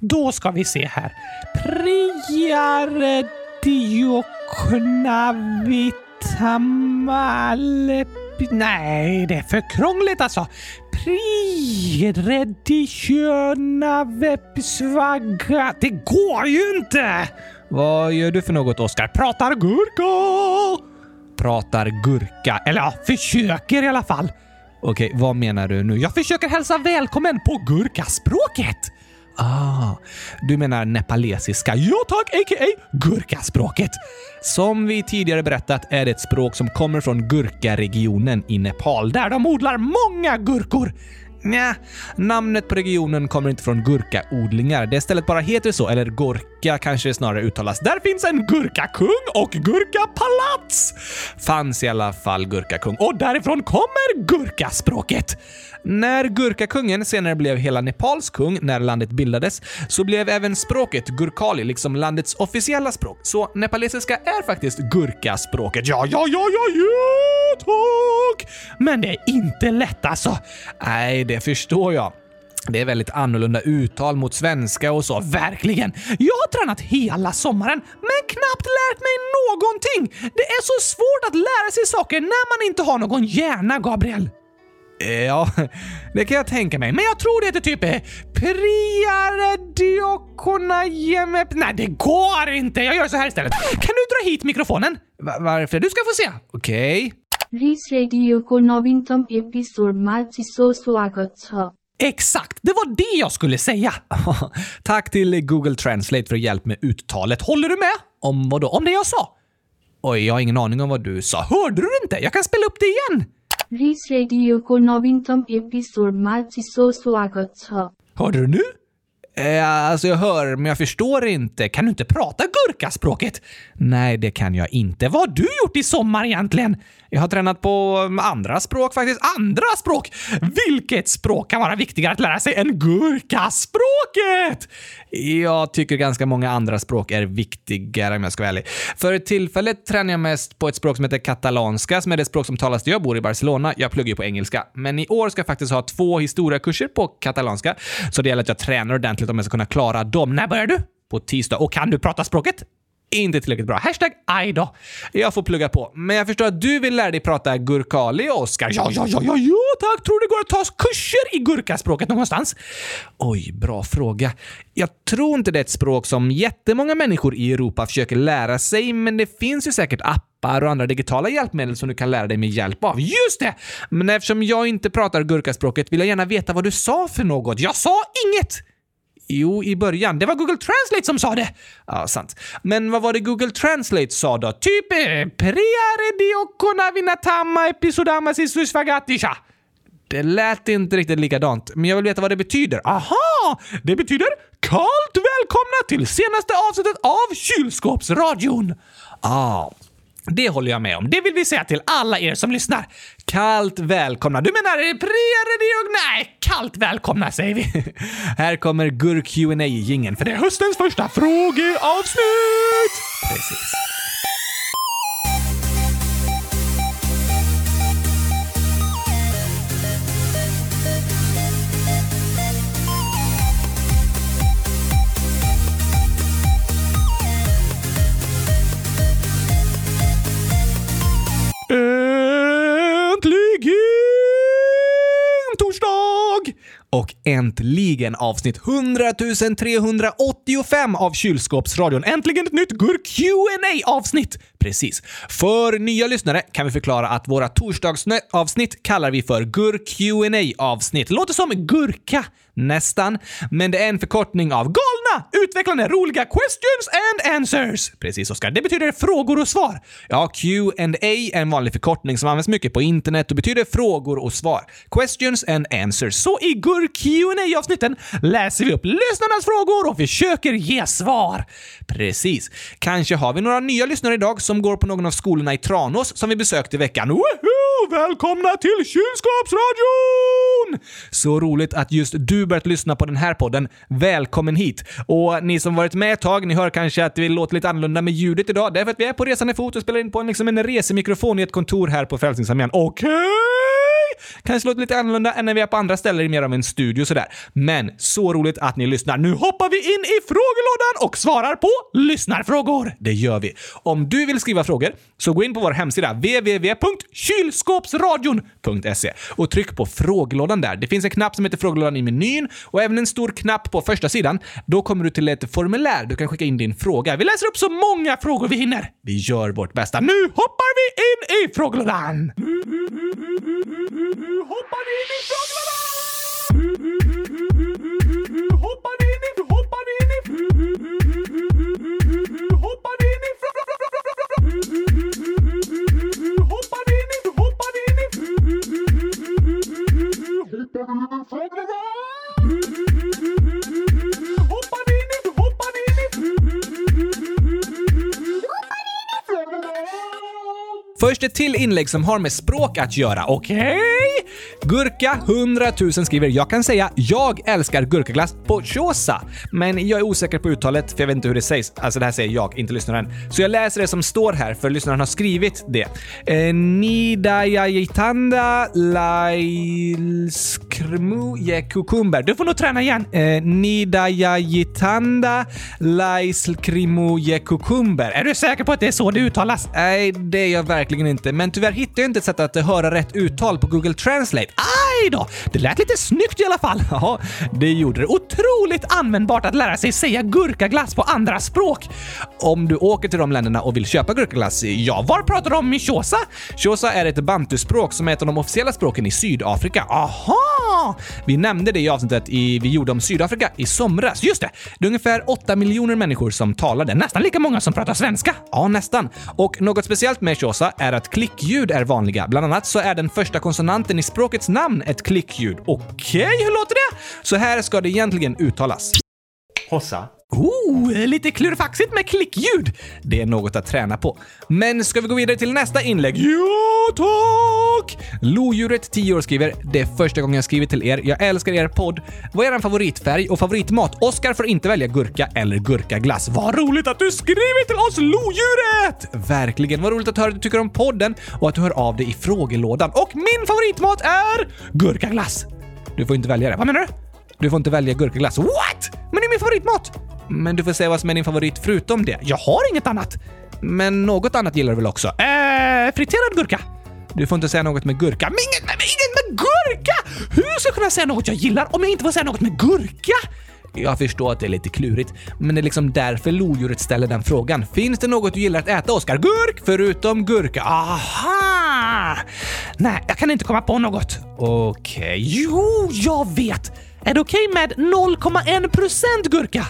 Då ska vi se här. Dioknavitamal... Nej, det är för krångligt alltså. Prireditiönavepsvaga... Det går ju inte! Vad gör du för något, Oskar? Pratar gurka! Pratar gurka. Eller ja, försöker i alla fall. Okej, vad menar du nu? Jag försöker hälsa välkommen på gurkaspråket. Ah, du menar nepalesiska? Ja tack, a.k.a. gurkaspråket. Som vi tidigare berättat är det ett språk som kommer från gurkaregionen i Nepal, Där de odlar många gurkor. Nja, namnet på regionen kommer inte från gurkaodlingar. Det stället bara heter så, eller Gorka kanske det snarare uttalas. Där finns en gurkakung och gurkapalats. Fanns i alla fall gurkakung. Och därifrån kommer gurkaspråket. När Gurkakungen senare blev hela Nepals kung när landet bildades så blev även språket gurkali liksom landets officiella språk. Så nepalesiska är faktiskt gurkaspråket. Ja, ja, ja, ja, ja! Men det är inte lätt alltså. Nej, det förstår jag. Det är väldigt annorlunda uttal mot svenska och så. Verkligen! Jag har tränat hela sommaren, men knappt lärt mig någonting! Det är så svårt att lära sig saker när man inte har någon hjärna, Gabriel. Eh, ja, det kan jag tänka mig. Men jag tror det heter typ eh, Priarediokonajemep... Nej, det går inte! Jag gör så här istället. Kan du dra hit mikrofonen? Va varför? Du ska få se. Okej. रिस रेडियोको नवीनतम एपिसोडमा चिसो स्वागत छ Exakt, det var det jag skulle säga. Tack till Google Translate för hjälp med uttalet. Håller du med? Om vad då? Om det jag sa? Oj, jag har ingen aning om vad du sa. Hörde du inte? Jag kan spela upp det igen. रिस रेडियोको नवीनतम एपिसोडमा चिसो स्वागत छ Hörde du nu? Eh, alltså jag hör, men jag förstår inte. Kan du inte prata gurkaspråket? Nej, det kan jag inte. Vad har du gjort i sommar egentligen? Jag har tränat på mm, andra språk faktiskt. Andra språk? Vilket språk kan vara viktigare att lära sig än gurkaspråket? Jag tycker ganska många andra språk är viktigare om jag ska vara ärlig. För tillfället tränar jag mest på ett språk som heter katalanska, som är det språk som talas där jag bor i Barcelona. Jag pluggar ju på engelska. Men i år ska jag faktiskt ha två historiekurser på katalanska, så det gäller att jag tränar ordentligt om jag ska kunna klara dem. När börjar du? På tisdag. Och kan du prata språket? Inte tillräckligt bra. Hashtag aj då. Jag får plugga på. Men jag förstår att du vill lära dig prata gurkali, Oskar. Ja, ja, ja, ja, ja tack! Tror det går att ta kurser i gurkaspråket någonstans? Oj, bra fråga. Jag tror inte det är ett språk som jättemånga människor i Europa försöker lära sig, men det finns ju säkert appar och andra digitala hjälpmedel som du kan lära dig med hjälp av. Just det! Men eftersom jag inte pratar gurkaspråket vill jag gärna veta vad du sa för något. Jag sa inget! Jo, i början. Det var Google Translate som sa det! Ja, sant. Men vad var det Google Translate sa då? Typ eh, “Priare diokona vinatama episodamas isusvagatisha”. Det lät inte riktigt likadant, men jag vill veta vad det betyder. Aha! Det betyder “Kallt välkomna till senaste avsnittet av Kylskåpsradion”. Ah, det håller jag med om. Det vill vi säga till alla er som lyssnar. kallt välkomna. Du menar eh, priare. Nej, kallt välkomna säger vi. Här kommer gur qa gingen För det är höstens första frågeavsnitt! Precis. Och äntligen avsnitt 100 385 av Kylskåpsradion. Äntligen ett nytt gur qa avsnitt Precis. För nya lyssnare kan vi förklara att våra torsdagsavsnitt kallar vi för gur qa avsnitt Låter som gurka. Nästan, men det är en förkortning av Galna, utvecklande, roliga questions and answers. Precis, Oskar. Det betyder frågor och svar. Ja, Q&A är en vanlig förkortning som används mycket på internet och betyder frågor och svar. Questions and answers. Så i gur qa avsnitten läser vi upp lyssnarnas frågor och försöker ge svar. Precis. Kanske har vi några nya lyssnare idag som går på någon av skolorna i Tranås som vi besökte i veckan. Woho! Välkomna till Kylskåpsradion! Så roligt att just du börjat lyssna på den här podden. Välkommen hit! Och ni som varit med ett tag, ni hör kanske att det låter lite annorlunda med ljudet idag. Det är för att vi är på resande fot och spelar in på en, liksom en resemikrofon i ett kontor här på Frälsningsarmén. Okej! Kanske låter lite annorlunda än när vi är på andra ställen i mer av en studio sådär. Men så roligt att ni lyssnar. Nu hoppar vi in i frågelådan och svarar på lyssnarfrågor. Det gör vi. Om du vill skriva frågor så gå in på vår hemsida www.kylskåpsradion.se och tryck på frågelådan där. Det finns en knapp som heter frågelådan i menyn och även en stor knapp på första sidan. Då kommer du till ett formulär. Du kan skicka in din fråga. Vi läser upp så många frågor vi hinner. Vi gör vårt bästa. Nu hoppar vi in i frågelådan! Nu Först ett till inlägg som har med språk att göra, okej? Gurka 100 000 skriver “Jag kan säga jag älskar gurkaglass på chosa” men jag är osäker på uttalet för jag vet inte hur det sägs. Alltså det här säger jag, inte lyssnaren. Så jag läser det som står här för lyssnaren har skrivit det. Eh, Nidayajitanda lailskrmu. Du får nog träna igen. Eh, Nidayajitanda lailskrimu. Är du säker på att det är så det uttalas? Nej, det är jag verkligen inte. Men tyvärr hittar jag inte ett sätt att höra rätt uttal på Google Translate. Aj då! Det lät lite snyggt i alla fall. Ja, det gjorde det. Otroligt användbart att lära sig säga gurkaglass på andra språk. Om du åker till de länderna och vill köpa gurkaglass, ja, var pratar de om i Xhosa? Xhosa är ett bantuspråk som är ett av de officiella språken i Sydafrika. Aha! Vi nämnde det i avsnittet i, vi gjorde om Sydafrika i somras. Just det! Det är ungefär 8 miljoner människor som talar det. Nästan lika många som pratar svenska. Ja, nästan. Och något speciellt med Xhosa är att klickljud är vanliga. Bland annat så är den första konsonanten i språket språkets namn ett klickljud. Okej, hur låter det? Så här ska det egentligen uttalas. Hossa. Oh, lite klurifaxigt med klickljud. Det är något att träna på. Men ska vi gå vidare till nästa inlägg? Ja, tack! Lodjuret 10 år skriver “Det är första gången jag skriver till er. Jag älskar er podd. Vad är er favoritfärg och favoritmat? Oskar får inte välja gurka eller gurkaglass. Vad roligt att du skriver till oss, Lodjuret! Verkligen. Vad roligt att höra att du tycker om podden och att du hör av dig i frågelådan. Och min favoritmat är gurkaglass. Du får inte välja det. Vad menar du? Du får inte välja gurkaglass. What? Men det är min favoritmat! Men du får säga vad som är din favorit förutom det. Jag har inget annat. Men något annat gillar du väl också? Eh, friterad gurka. Du får inte säga något med gurka. Men inget med, inget med gurka! Hur ska jag kunna säga något jag gillar om jag inte får säga något med gurka? Jag förstår att det är lite klurigt, men det är liksom därför lodjuret ställer den frågan. Finns det något du gillar att äta, Oskar? Gurk, förutom gurka. Aha! Nej, jag kan inte komma på något. Okej, jo, jag vet! Är det okej med 0,1% gurka?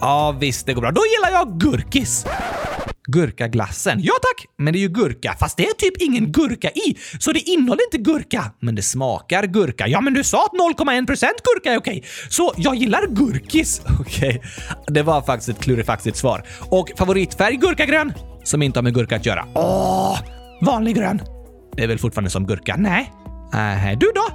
Ja, visst, det går bra. Då gillar jag gurkis. Gurkaglassen? Ja tack! Men det är ju gurka, fast det är typ ingen gurka i, så det innehåller inte gurka. Men det smakar gurka. Ja, men du sa att 0,1% gurka är okej, så jag gillar gurkis. Okej, det var faktiskt ett klurifaxigt svar. Och favoritfärg gurkagrön, som inte har med gurka att göra. Åh, vanlig grön. Det är väl fortfarande som gurka? Nej. Nej, du då?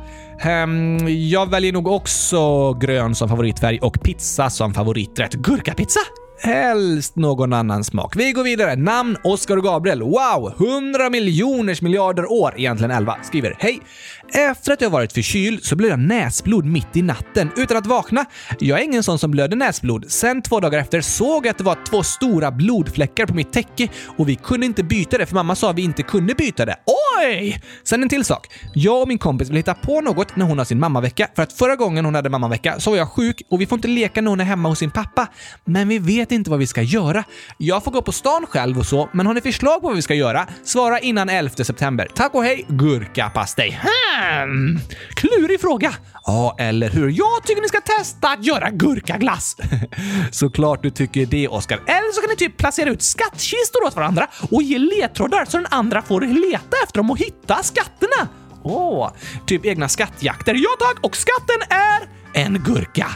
Um, jag väljer nog också grön som favoritfärg och pizza som favoriträtt. Gurkapizza? Helst någon annan smak. Vi går vidare. Namn Oskar och Gabriel. Wow! 100 miljoners miljarder år, egentligen 11, skriver Hej! Efter att jag varit förkyld så blev jag näsblod mitt i natten utan att vakna. Jag är ingen sån som blöder näsblod. Sen två dagar efter såg jag att det var två stora blodfläckar på mitt täcke och vi kunde inte byta det för mamma sa att vi inte kunde byta det. Oj! Sen en till sak. Jag och min kompis vill hitta på något när hon har sin mammavecka för att förra gången hon hade mammavecka så var jag sjuk och vi får inte leka när hon är hemma hos sin pappa. Men vi vet inte vad vi ska göra. Jag får gå på stan själv och så, men har ni förslag på vad vi ska göra? Svara innan 11 september. Tack och hej, gurkapastej. Hmm. Klurig fråga. Ja, eller hur? Jag tycker ni ska testa att göra gurkaglass. Såklart du tycker det, Oskar. Eller så kan ni typ placera ut skattkistor åt varandra och ge ledtrådar så den andra får leta efter dem och hitta skatterna. Åh, typ egna skattjakter. Ja tack! Och skatten är en gurka.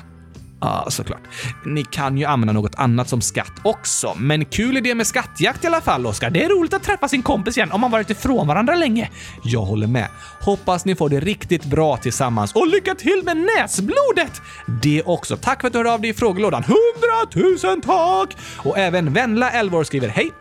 Ja, såklart. Ni kan ju använda något annat som skatt också, men kul idé med skattjakt i alla fall, Oskar. Det är roligt att träffa sin kompis igen om man varit ifrån varandra länge. Jag håller med. Hoppas ni får det riktigt bra tillsammans och lycka till med näsblodet! Det också. Tack för att du hörde av dig i frågelådan. Hundratusen tack! Och även Venla, 11 år, skriver hej.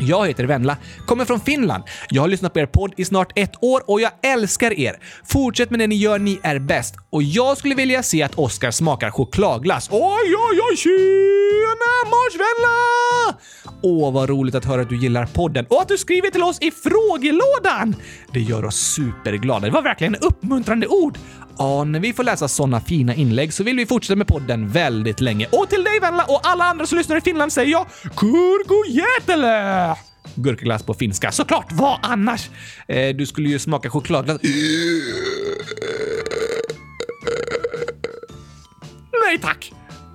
Jag heter Venla, kommer från Finland. Jag har lyssnat på er podd i snart ett år och jag älskar er. Fortsätt med det ni gör, ni är bäst. Och jag skulle vilja se att Oscar smakar chokladglass. Oj, oj, oj, tjena Mars Venla! Åh, vad roligt att höra att du gillar podden och att du skriver till oss i frågelådan! Det gör oss superglada. Det var verkligen uppmuntrande ord. Ja, när vi får läsa sådana fina inlägg så vill vi fortsätta med podden väldigt länge. Och till dig Venla och alla andra som lyssnar i Finland säger jag Kurkujätele! Gurkaglass på finska. Såklart, vad annars? Eh, du skulle ju smaka chokladglass. Nej tack!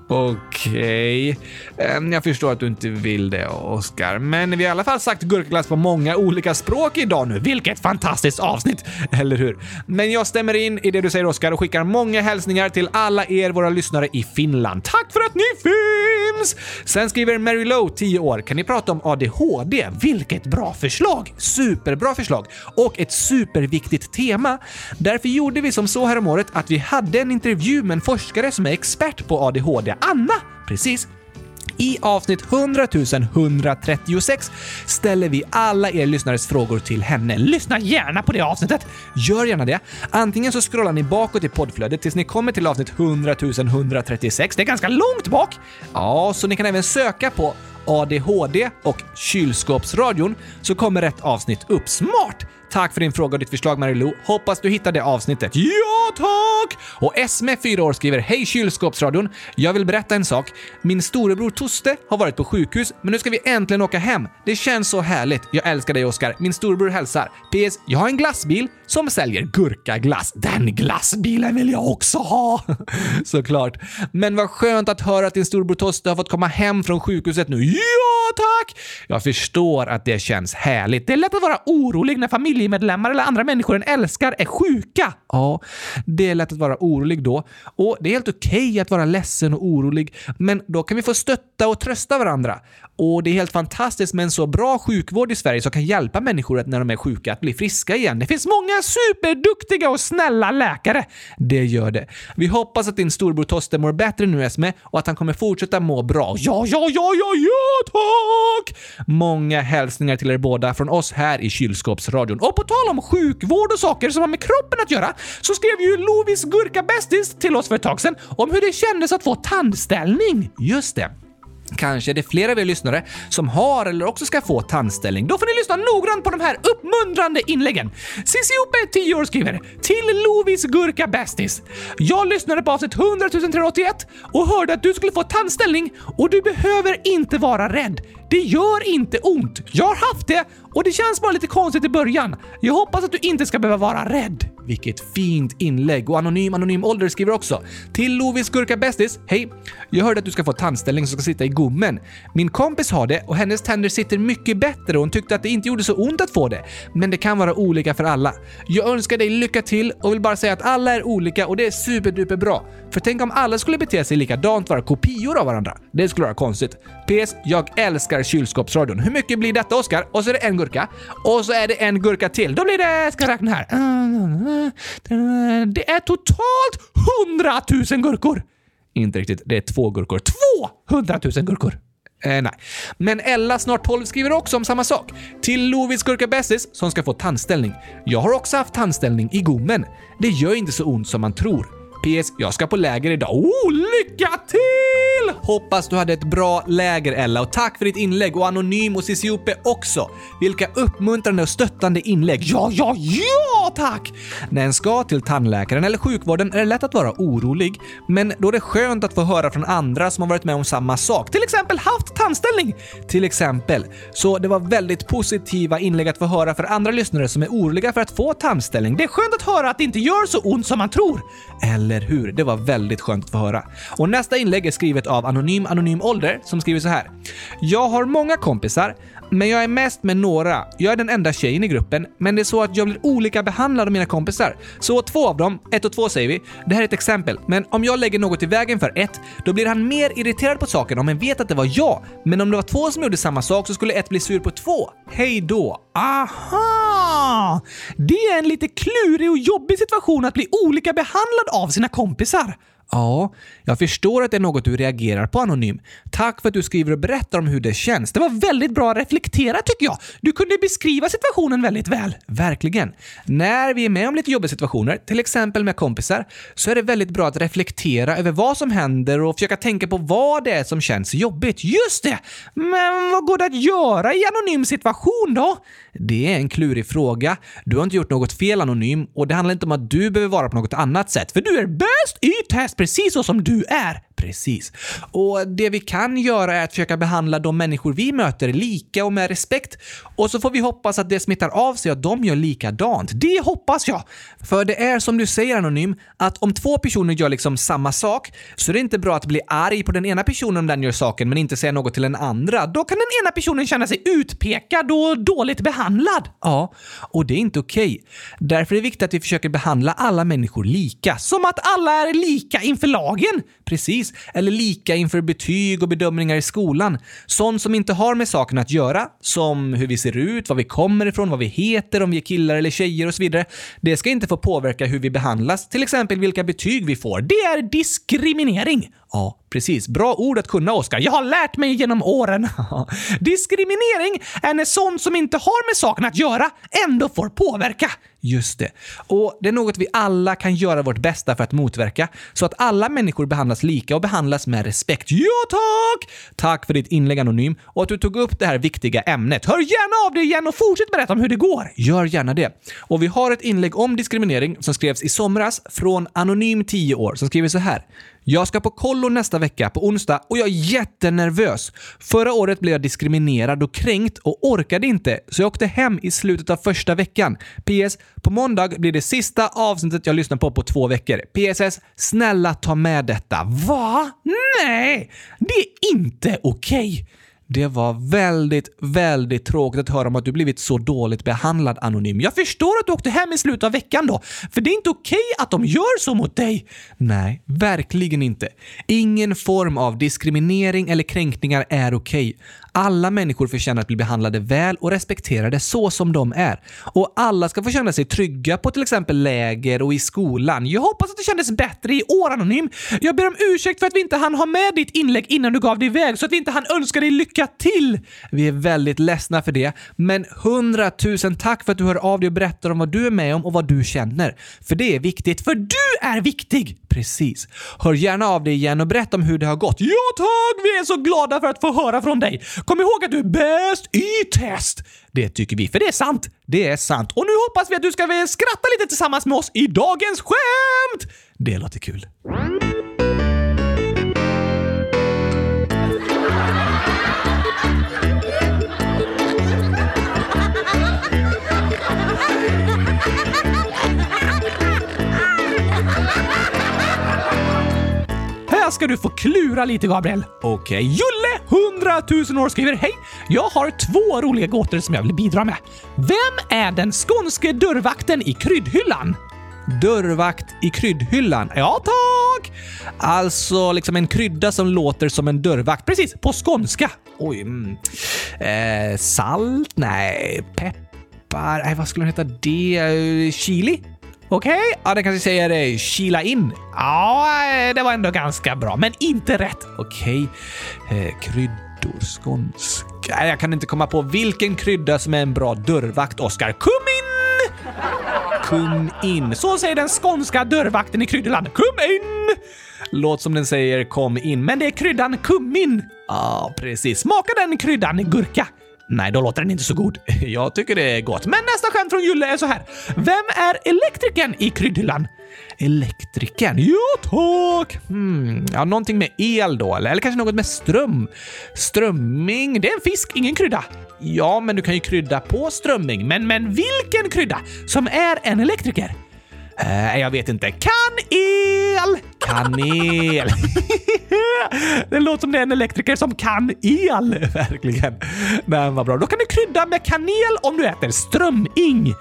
Okej. Okay. Jag förstår att du inte vill det, Oscar. Men vi har i alla fall sagt gurkaglass på många olika språk idag nu. Vilket fantastiskt avsnitt! Eller hur? Men jag stämmer in i det du säger, Oscar, och skickar många hälsningar till alla er, våra lyssnare i Finland. Tack för att ni finns! Sen skriver Mary Lowe, 10 år. Kan ni prata om ADHD? Vilket bra förslag! Superbra förslag! Och ett superviktigt tema. Därför gjorde vi som så här om året att vi hade en intervju med en forskare som är expert på ADHD, Anna. Precis. I avsnitt 100 136 ställer vi alla er lyssnares frågor till henne. Lyssna gärna på det avsnittet! Gör gärna det. Antingen så scrollar ni bakåt i poddflödet tills ni kommer till avsnitt 100 136. Det är ganska långt bak! Ja, så ni kan även söka på ADHD och kylskåpsradion så kommer rätt avsnitt upp. Smart! Tack för din fråga och ditt förslag Marilou. Hoppas du hittar det avsnittet. Ja, tack! Och Esme, 4 år, skriver Hej kylskåpsradion. Jag vill berätta en sak. Min storebror Toste har varit på sjukhus, men nu ska vi äntligen åka hem. Det känns så härligt. Jag älskar dig Oskar. Min storebror hälsar. PS. Jag har en glassbil som säljer gurkaglass. Den glassbilen vill jag också ha! Såklart. Men vad skönt att höra att din storebror Toste har fått komma hem från sjukhuset nu. Ja, tack! Jag förstår att det känns härligt. Det är lätt att vara orolig när familjemedlemmar eller andra människor en älskar är sjuka. Ja, det är lätt att vara orolig då. Och det är helt okej att vara ledsen och orolig, men då kan vi få stötta och trösta varandra. Och det är helt fantastiskt med en så bra sjukvård i Sverige som kan hjälpa människor att när de är sjuka att bli friska igen. Det finns många superduktiga och snälla läkare. Det gör det. Vi hoppas att din storbror Toste mår bättre nu Esme och att han kommer fortsätta må bra. Ja, ja, ja, ja, ja, tack! Många hälsningar till er båda från oss här i kylskåpsradion. Och på tal om sjukvård och saker som har med kroppen att göra så skrev ju Lovis Gurka Bästis till oss för ett tag sedan om hur det kändes att få tandställning. Just det. Kanske är det flera av er lyssnare som har eller också ska få tandställning. Då får ni lyssna noggrant på de här uppmuntrande inläggen. CissiOpe10 år, skriver “Till Lovis Gurka Bästis. Jag lyssnade på avsnitt 100 381 och hörde att du skulle få tandställning och du behöver inte vara rädd. Det gör inte ont. Jag har haft det och det känns bara lite konstigt i början. Jag hoppas att du inte ska behöva vara rädd. Vilket fint inlägg och Anonym Anonym Ålder skriver också “Till Lovis Gurka Bästis. Hej! Jag hörde att du ska få tandställning som ska sitta i gommen. Min kompis har det och hennes tänder sitter mycket bättre och hon tyckte att det inte gjorde så ont att få det. Men det kan vara olika för alla. Jag önskar dig lycka till och vill bara säga att alla är olika och det är superduper bra. För tänk om alla skulle bete sig likadant, vara kopior av varandra. Det skulle vara konstigt. PS. Jag älskar kylskåpsradion. Hur mycket blir detta Oskar? Och så är det en gurka. Och så är det en gurka till. Då blir det... Ska jag räkna här. Det är totalt 100 000 gurkor! Inte riktigt. Det är två gurkor. 200 000 gurkor! Eh, nej. Men Ella, snart 12, skriver också om samma sak. Till Lovis Gurka Bästis som ska få tandställning. Jag har också haft tandställning i gommen. Det gör inte så ont som man tror. PS. Jag ska på läger idag. Oh, lycka till! Hoppas du hade ett bra läger Ella och tack för ditt inlägg och Anonym och Cisiope också. Vilka uppmuntrande och stöttande inlägg. Ja, ja, ja tack! När en ska till tandläkaren eller sjukvården är det lätt att vara orolig, men då är det skönt att få höra från andra som har varit med om samma sak. Till exempel haft tandställning. Till exempel. Så det var väldigt positiva inlägg att få höra för andra lyssnare som är oroliga för att få tandställning. Det är skönt att höra att det inte gör så ont som man tror. Eller hur? Det var väldigt skönt att få höra. Och nästa inlägg är skrivet av Anonym Anonym Ålder som skriver så här. Jag har många kompisar, men jag är mest med några. Jag är den enda tjejen i gruppen, men det är så att jag blir olika behandlad av mina kompisar. Så två av dem, ett och två säger vi, det här är ett exempel, men om jag lägger något i vägen för ett, då blir han mer irriterad på saken om han vet att det var jag. Men om det var två som gjorde samma sak så skulle ett bli sur på två. Hej då! Aha! Det är en lite klurig och jobbig situation att bli olika behandlad av sina kompisar. Ja, jag förstår att det är något du reagerar på Anonym. Tack för att du skriver och berättar om hur det känns. Det var väldigt bra reflekterat tycker jag. Du kunde beskriva situationen väldigt väl. Verkligen. När vi är med om lite jobbiga situationer, till exempel med kompisar, så är det väldigt bra att reflektera över vad som händer och försöka tänka på vad det är som känns jobbigt. Just det! Men vad går det att göra i anonym situation då? Det är en klurig fråga. Du har inte gjort något fel Anonym och det handlar inte om att du behöver vara på något annat sätt, för du är bäst i test precis så som du är. Precis. Och det vi kan göra är att försöka behandla de människor vi möter lika och med respekt. Och så får vi hoppas att det smittar av sig och att de gör likadant. Det hoppas jag! För det är som du säger Anonym, att om två personer gör liksom samma sak så är det inte bra att bli arg på den ena personen om den gör saken men inte säga något till den andra. Då kan den ena personen känna sig utpekad och dåligt behandlad. Ja, och det är inte okej. Okay. Därför är det viktigt att vi försöker behandla alla människor lika. Som att alla är lika inför lagen! Precis. Eller lika inför betyg och bedömningar i skolan. Sånt som inte har med saken att göra, som hur vi ser ut, var vi kommer ifrån, vad vi heter, om vi är killar eller tjejer och så vidare. Det ska inte få påverka hur vi behandlas, till exempel vilka betyg vi får. Det är diskriminering! Ja, precis. Bra ord att kunna, Oskar. Jag har lärt mig genom åren. Diskriminering är när sånt som inte har med saken att göra ändå får påverka. Just det. Och det är något vi alla kan göra vårt bästa för att motverka, så att alla människor behandlas lika och behandlas med respekt. Ja, tack! Tack för ditt inlägg Anonym och att du tog upp det här viktiga ämnet. Hör gärna av dig igen och fortsätt berätta om hur det går. Gör gärna det. Och vi har ett inlägg om diskriminering som skrevs i somras från Anonym 10 år som skriver så här. Jag ska på kollo nästa vecka på onsdag och jag är jättenervös. Förra året blev jag diskriminerad och kränkt och orkade inte, så jag åkte hem i slutet av första veckan. PS. På måndag blir det sista avsnittet jag lyssnar på på två veckor. PSS. Snälla ta med detta. Va? Nej! Det är inte okej! Okay. Det var väldigt, väldigt tråkigt att höra om att du blivit så dåligt behandlad Anonym. Jag förstår att du åkte hem i slutet av veckan då, för det är inte okej att de gör så mot dig. Nej, verkligen inte. Ingen form av diskriminering eller kränkningar är okej. Alla människor förtjänar att bli behandlade väl och respekterade så som de är. Och alla ska få känna sig trygga på till exempel läger och i skolan. Jag hoppas att det kändes bättre i år, Anonym. Jag ber om ursäkt för att vi inte hann ha med ditt inlägg innan du gav dig iväg, så att vi inte hann önska dig lycka till. Vi är väldigt ledsna för det, men hundratusen tack för att du hör av dig och berättar om vad du är med om och vad du känner. För det är viktigt, för du är viktig! Precis. Hör gärna av dig igen och berätta om hur det har gått. Ja tack! Vi är så glada för att få höra från dig. Kom ihåg att du är bäst i test! Det tycker vi, för det är sant. Det är sant. Och nu hoppas vi att du ska skratta lite tillsammans med oss i dagens skämt! Det låter kul. Ska du få klura lite, Gabriel. Okej. Okay. Julle, 100 000 år, skriver Hej! Jag har två roliga gåtor som jag vill bidra med. Vem är den skånske dörrvakten i kryddhyllan? Dörrvakt i kryddhyllan? Ja, tack! Alltså liksom en krydda som låter som en dörrvakt. Precis, på skånska. Oj. Mm. Eh, salt? Nej. Peppar? Nej, vad skulle den heta? Det? Chili? Okej, okay. ja den kanske säger eh, kila in. Ja, eh, det var ändå ganska bra, men inte rätt. Okej, okay. eh, kryddor, skånska. Jag kan inte komma på vilken krydda som är en bra dörrvakt, Oskar. Kummin! Kum in. Så säger den skånska dörrvakten i Kryddeland. Kum in! Låt som den säger kom in, men det är kryddan kummin. Ja, ah, precis. Smaka den kryddan gurka? Nej, då låter den inte så god. Jag tycker det är gott. Men nästa skämt från Julle är så här. Vem är elektrikern i kryddhyllan? Elektrikern? Ja, tack! Hmm, ja, någonting med el då, eller? eller kanske något med ström? Strömming? Det är en fisk, ingen krydda. Ja, men du kan ju krydda på strömming. Men, men vilken krydda som är en elektriker? Uh, jag vet inte. Kan-el! Kanel! det låter som det är en elektriker som kan el. Verkligen. Men vad bra. Då kan du krydda med kanel om du äter strömming.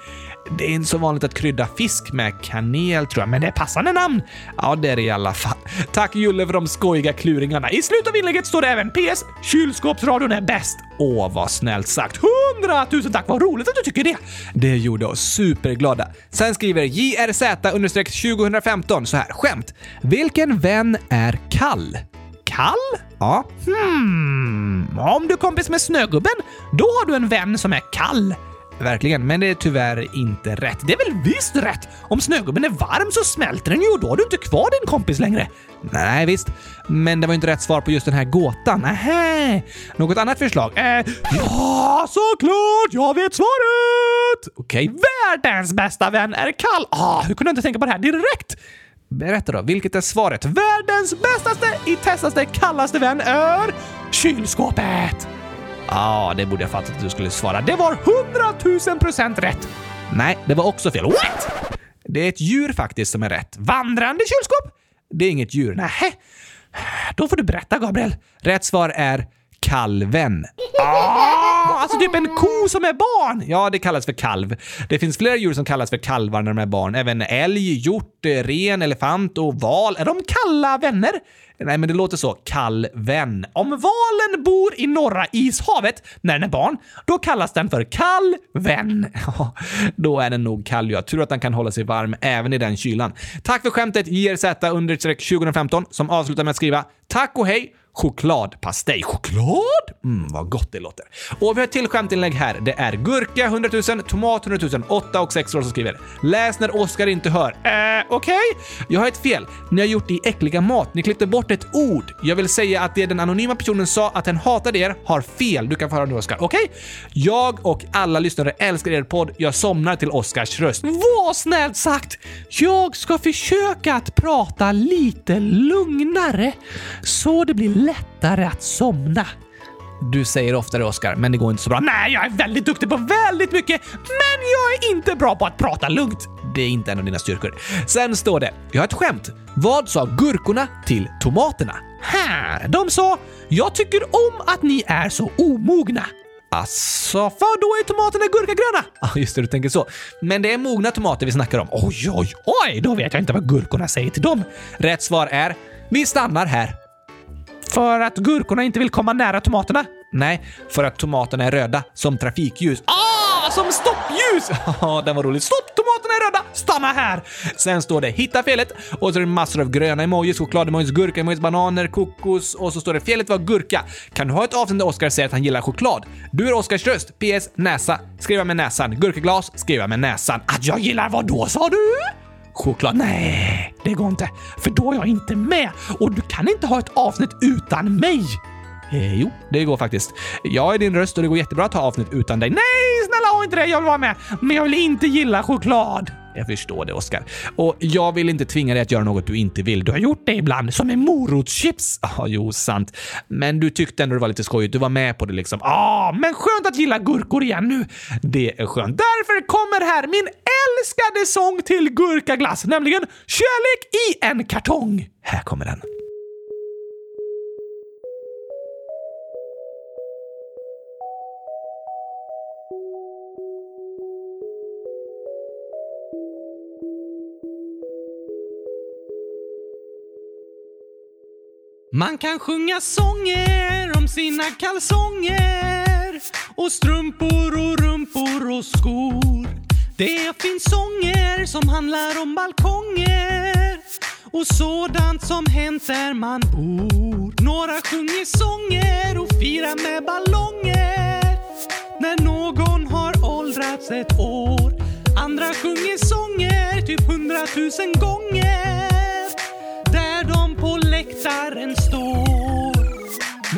Det är inte så vanligt att krydda fisk med kanel tror jag, men det är passande namn. Ja, det är det i alla fall. Tack Julle för de skojiga kluringarna. I slutet av inlägget står det även PS. Kylskåpsradion är bäst. Åh, vad snällt sagt. Hundratusen tack, vad roligt att du tycker det. Det gjorde oss superglada. Sen skriver JRZ-2015 så här. Skämt. Vilken vän är kall? Kall? Ja. Hmm, om du är kompis med Snögubben, då har du en vän som är kall. Verkligen, men det är tyvärr inte rätt. Det är väl visst rätt? Om Snögubben är varm så smälter den ju och då har du inte kvar din kompis längre. Nej, visst. Men det var inte rätt svar på just den här gåtan. Nähä. Något annat förslag? Eh, ja, såklart! Jag vet svaret! Okej. Världens bästa vän är kall. Ah, hur kunde jag inte tänka på det här direkt? Berätta då, vilket är svaret? Världens bästaste, i testaste, kallaste vän är kylskåpet. Ja, det borde jag fattat att du skulle svara. Det var hundratusen procent rätt. Nej, det var också fel. What? Det är ett djur faktiskt som är rätt. Vandrande kylskåp? Det är inget djur. Nähä. Då får du berätta, Gabriel. Rätt svar är kalven. Ah, alltså typ en ko som är barn. Ja, det kallas för kalv. Det finns flera djur som kallas för kalvar när de är barn. Även älg, hjort, ren, elefant och val. Är de kalla vänner? Nej, men det låter så. Kall vän. Om valen bor i norra ishavet när den är barn, då kallas den för kalvvän. Ja, då är den nog kall. Jag tror att den kan hålla sig varm även i den kylan. Tack för skämtet JRZ 2015 som avslutar med att skriva “Tack och hej! Chokladpastej. Choklad? Mm, vad gott det låter. Och vi har ett till skämtinlägg här. Det är Gurka 100 000, Tomat 100 000, 8 och 6 år som skriver. Läs när Oskar inte hör. Eh, okej? Okay. Jag har ett fel. Ni har gjort det i äckliga mat. Ni klippte bort ett ord. Jag vill säga att det den anonyma personen sa att den hatade er har fel. Du kan få höra nu Oskar. Okej? Okay? Jag och alla lyssnare älskar er podd. Jag somnar till Oskars röst. Vad snällt sagt! Jag ska försöka att prata lite lugnare så det blir lättare att somna. Du säger oftare Oscar, men det går inte så bra. Nej, jag är väldigt duktig på väldigt mycket, men jag är inte bra på att prata lugnt. Det är inte en av dina styrkor. Sen står det, jag har ett skämt. Vad sa gurkorna till tomaterna? Här, de sa “Jag tycker om att ni är så omogna”. Asså, för då är tomaterna gurkagröna! Ja, ah, just det, du tänker så. Men det är mogna tomater vi snackar om. Oj, oj, oj! Då vet jag inte vad gurkorna säger till dem. Rätt svar är “Vi stannar här”. För att gurkorna inte vill komma nära tomaterna? Nej, för att tomaterna är röda, som trafikljus. Ah, som stoppljus! Ja, den var rolig. Stopp! Tomaterna är röda! Stanna här! Sen står det “Hitta felet” och så är det massor av gröna emojis, choklademojis, gurka-emojis, bananer, kokos och så står det “Felet var gurka”. Kan du ha ett avsnitt där Oskar säger att han gillar choklad? Du är Oskars röst. PS. Näsa. Skriva med näsan. Gurkaglas. Skriva med näsan. Att jag gillar vad då sa du? Choklad. Nej, det går inte. För då är jag inte med och du kan inte ha ett avsnitt utan mig. Eh, jo, det går faktiskt. Jag är din röst och det går jättebra att ha avsnitt utan dig. Nej, snälla ha inte det. Jag vill vara med. Men jag vill inte gilla choklad. Jag förstår det, Oskar. Och jag vill inte tvinga dig att göra något du inte vill. Du har gjort det ibland, som med morotschips. Ja, ah, jo, sant. Men du tyckte ändå det var lite skojigt. Du var med på det liksom. Ja, ah, men skönt att gilla gurkor igen nu. Det är skönt. Därför kommer här min älskade sång till gurkaglass, nämligen Kärlek i en kartong. Här kommer den. Man kan sjunga sånger om sina kalsonger och strumpor och rumpor och skor. Det finns sånger som handlar om balkonger och sådant som hänt där man bor. Några sjunger sånger och firar med ballonger när någon har åldrats ett år. Andra sjunger sånger typ hundratusen gånger där de på läktaren står.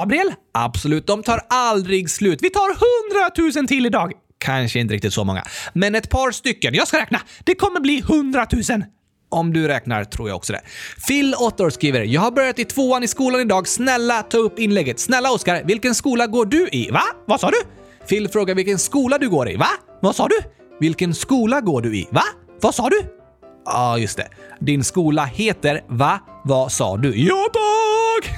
Gabriel? Absolut, de tar aldrig slut. Vi tar hundratusen till idag. Kanske inte riktigt så många, men ett par stycken. Jag ska räkna. Det kommer bli hundratusen. Om du räknar tror jag också det. Phil Otter skriver “Jag har börjat i tvåan i skolan idag. Snälla ta upp inlägget. Snälla Oskar, vilken skola går du i?” Va? Vad sa du? Phil frågar vilken skola du går i. Va? Vad sa du? Vilken skola går du i? Va? Vad sa du? Ja, ah, just det. Din skola heter Va? Vad sa du? Ja, tack!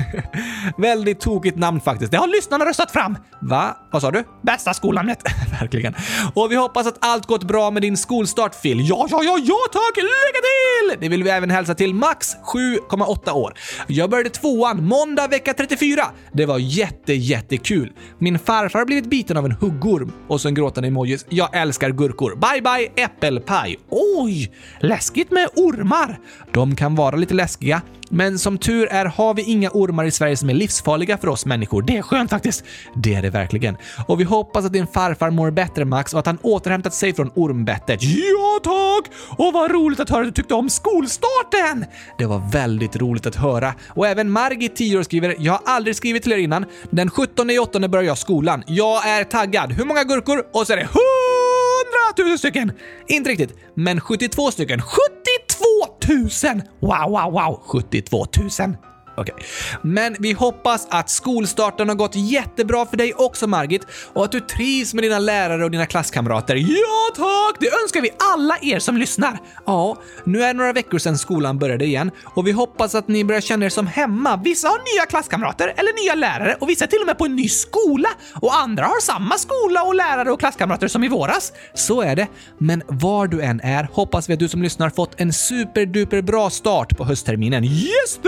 Väldigt tokigt namn faktiskt. Det har lyssnarna röstat fram. Va? Vad sa du? Bästa skolnamnet. Verkligen. Och vi hoppas att allt gått bra med din skolstart Phil. Ja, ja, ja, ja tack! Lycka till! Det vill vi även hälsa till Max, 7,8 år. Jag började tvåan måndag vecka 34. Det var jätte, jättekul. Min farfar har blivit biten av en huggorm. Och så en gråtande emojis. Jag älskar gurkor. Bye, bye, äppelpaj. Oj! Läskigt med ormar. De kan vara lite läskiga, men som tur är har vi inga ormar i Sverige som är livsfarliga för oss människor. Det är skönt faktiskt. Det är det verkligen. Och vi hoppas att din farfar mår bättre Max och att han återhämtat sig från ormbettet. Ja tack! Och vad roligt att höra att du tyckte om skolstarten! Det var väldigt roligt att höra. Och även Margit, 10 år, skriver “Jag har aldrig skrivit till er innan. Den 17 i börjar jag skolan. Jag är taggad. Hur många gurkor?” Och så är det 100 000 stycken! Inte riktigt, men 72 stycken. 72 000! Wow, wow, wow! 72 000. Okej. Men vi hoppas att skolstarten har gått jättebra för dig också Margit och att du trivs med dina lärare och dina klasskamrater. Ja tack! Det önskar vi alla er som lyssnar. Ja, nu är det några veckor sedan skolan började igen och vi hoppas att ni börjar känna er som hemma. Vissa har nya klasskamrater eller nya lärare och vissa är till och med på en ny skola och andra har samma skola och lärare och klasskamrater som i våras. Så är det. Men var du än är hoppas vi att du som lyssnar fått en superduper bra start på höstterminen. Yes,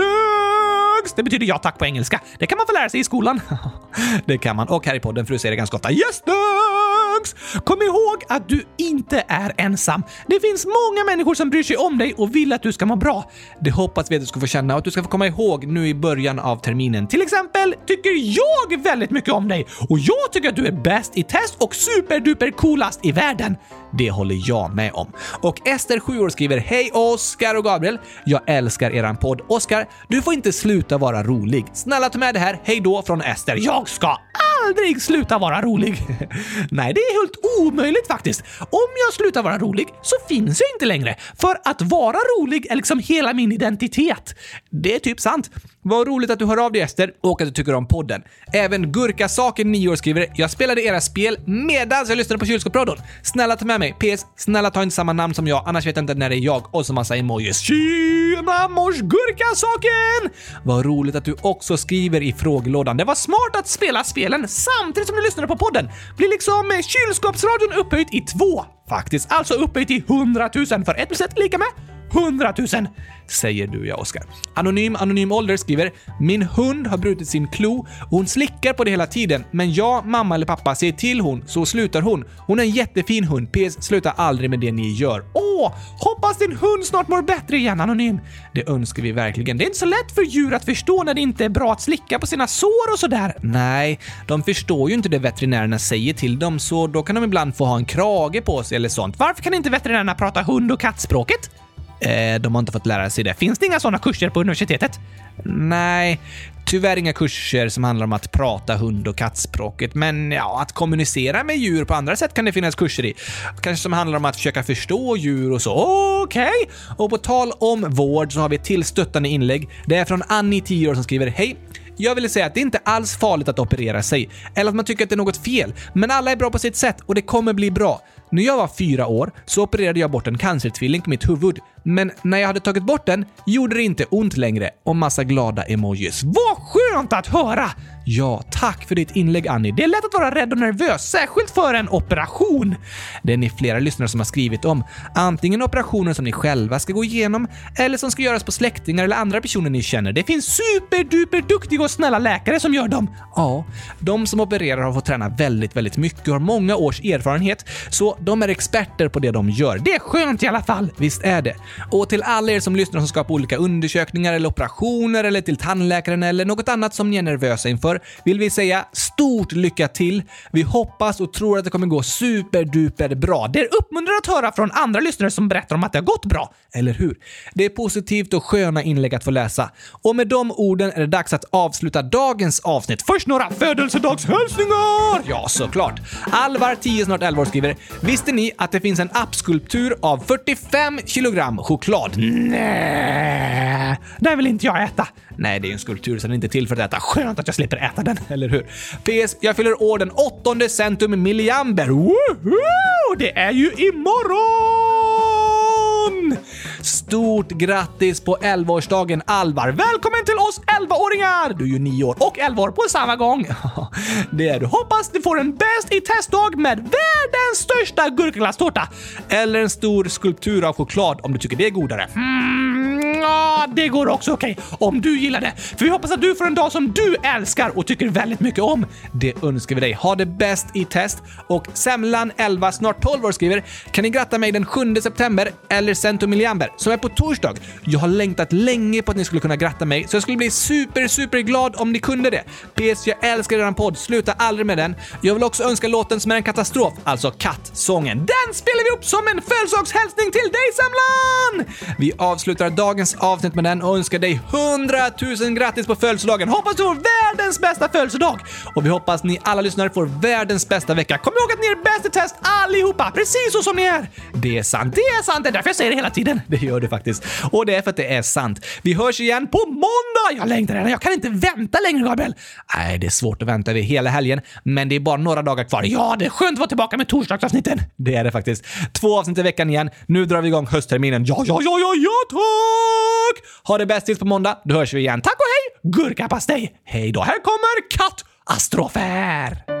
Drugs, Det betyder ja tack på engelska. Det kan man få lära sig i skolan. det kan man. Och här i podden för du säger det ganska ofta. Yes, Bugs, Kom ihåg att du inte är ensam. Det finns många människor som bryr sig om dig och vill att du ska må bra. Det hoppas vi att du ska få känna och att du ska få komma ihåg nu i början av terminen. Till exempel tycker jag väldigt mycket om dig och jag tycker att du är bäst i test och superduper coolast i världen. Det håller jag med om. Och Ester, 7 år, skriver “Hej Oskar och Gabriel! Jag älskar eran podd. Oskar, du får inte sluta vara rolig. Snälla ta med det här. Hej då från Ester. Jag ska aldrig sluta vara rolig. Nej, det är helt omöjligt faktiskt. Om jag slutar vara rolig så finns jag inte längre. För att vara rolig är liksom hela min identitet. Det är typ sant. Vad roligt att du hör av dig Ester och att du tycker om podden. Även Gurkasaken 9 år skriver “Jag spelade era spel medan jag lyssnade på kylskåpsradion. Snälla ta med mig. PS. Snälla ta inte samma namn som jag, annars vet jag inte när det är jag.” Och så massa emojis. Tjena mors Gurkasaken! Vad roligt att du också skriver i frågelådan. Det var smart att spela spelen samtidigt som du lyssnade på podden. Blir liksom eh, kylskåpsradion upphöjt i två. Faktiskt alltså upphöjt i hundratusen för ett plus ett lika med hundratusen. Säger du ja, Oskar. Anonym Anonym Ålder skriver “Min hund har brutit sin klo och hon slickar på det hela tiden, men jag, mamma eller pappa säger till hon, så slutar hon. Hon är en jättefin hund. PS. Sluta aldrig med det ni gör. Åh! Hoppas din hund snart mår bättre igen, Anonym. Det önskar vi verkligen. Det är inte så lätt för djur att förstå när det inte är bra att slicka på sina sår och sådär. Nej, de förstår ju inte det veterinärerna säger till dem, så då kan de ibland få ha en krage på sig eller sånt. Varför kan inte veterinärerna prata hund och kattspråket? Eh, de har inte fått lära sig det. Finns det inga sådana kurser på universitetet? Nej, tyvärr inga kurser som handlar om att prata hund och kattspråket, men ja, att kommunicera med djur på andra sätt kan det finnas kurser i. Kanske som handlar om att försöka förstå djur och så. Okej! Okay. Och på tal om vård så har vi ett till stöttande inlägg. Det är från Annie, 10 år, som skriver “Hej! Jag ville säga att det inte alls farligt att operera sig, eller att man tycker att det är något fel, men alla är bra på sitt sätt och det kommer bli bra. När jag var fyra år så opererade jag bort en cancertvilling på mitt huvud, men när jag hade tagit bort den gjorde det inte ont längre och massa glada emojis. Vad skönt att höra! Ja, tack för ditt inlägg Annie. Det är lätt att vara rädd och nervös, särskilt för en operation. Det är ni flera lyssnare som har skrivit om. Antingen operationer som ni själva ska gå igenom eller som ska göras på släktingar eller andra personer ni känner. Det finns superduper duktiga och snälla läkare som gör dem. Ja, de som opererar har fått träna väldigt, väldigt mycket och har många års erfarenhet, så de är experter på det de gör. Det är skönt i alla fall. Visst är det. Och till alla er som lyssnar som ska på olika undersökningar eller operationer eller till tandläkaren eller något annat som ni är nervösa inför vill vi säga stort lycka till. Vi hoppas och tror att det kommer gå superduper bra. Det är uppmuntrande att höra från andra lyssnare som berättar om att det har gått bra. Eller hur? Det är positivt och sköna inlägg att få läsa. Och med de orden är det dags att avsluta dagens avsnitt. Först några födelsedagshälsningar! Ja, såklart. Alvar, 10 snart 11 år skriver “Visste ni att det finns en appskulptur av 45 kilogram choklad?” Nej, den vill inte jag äta. Nej, det är en skulptur så den är inte till för att äta. Skönt att jag slipper äta den, eller hur? PS. Jag fyller år den 8 centum milliamber. Woho! Det är ju imorgon! Stort grattis på 11-årsdagen Alvar! Välkommen till oss 11-åringar! Du är ju 9 år och 11 år på samma gång. det är du. Hoppas du får en bäst i testdag med världens största gurkaglasstårta. Eller en stor skulptur av choklad om du tycker det är godare. Mm, ja, det går också okej okay, om du gillar det. För vi hoppas att du får en dag som du älskar och tycker väldigt mycket om. Det önskar vi dig. Ha det bäst i test. Och Semlan 11, snart 12 år skriver “Kan ni gratta mig den 7 september eller centomilliamber som är på torsdag? Jag har längtat länge på att ni skulle kunna gratta mig så jag skulle bli super, super glad om ni kunde det. PS. Jag älskar eran podd. Sluta aldrig med den. Jag vill också önska låten som är en katastrof, alltså Kattsången. Den spelar vi upp som en födelsedagshälsning till dig Semlan! Vi avslutar dagens avsnitt med den och önskar dig 100 000 grattis på födelsedagen. Hoppas du får världens bästa födelsedag! Och vi hoppas ni alla lyssnare får världens bästa vecka. Kom ihåg att ni är bäst i test allihopa, precis så som ni är! Det är sant. Det är sant, det är därför jag säger det hela tiden. Det gör du faktiskt. Och det är för att det är sant. Vi hörs igen på måndag! Jag längtar redan, jag kan inte vänta längre Gabriel. Nej, det är svårt att vänta över hela helgen, men det är bara några dagar kvar. Ja, det är skönt att vara tillbaka med torsdagsavsnitten. Det är det faktiskt. Två avsnitt i veckan igen. Nu drar vi igång höstterminen. Ja, ja, ja, ja, ja, tack! Ha det bäst tills på måndag. Då hörs vi igen. Tack och hej! Gurkapastej! Hej då, här kommer kattastrofer!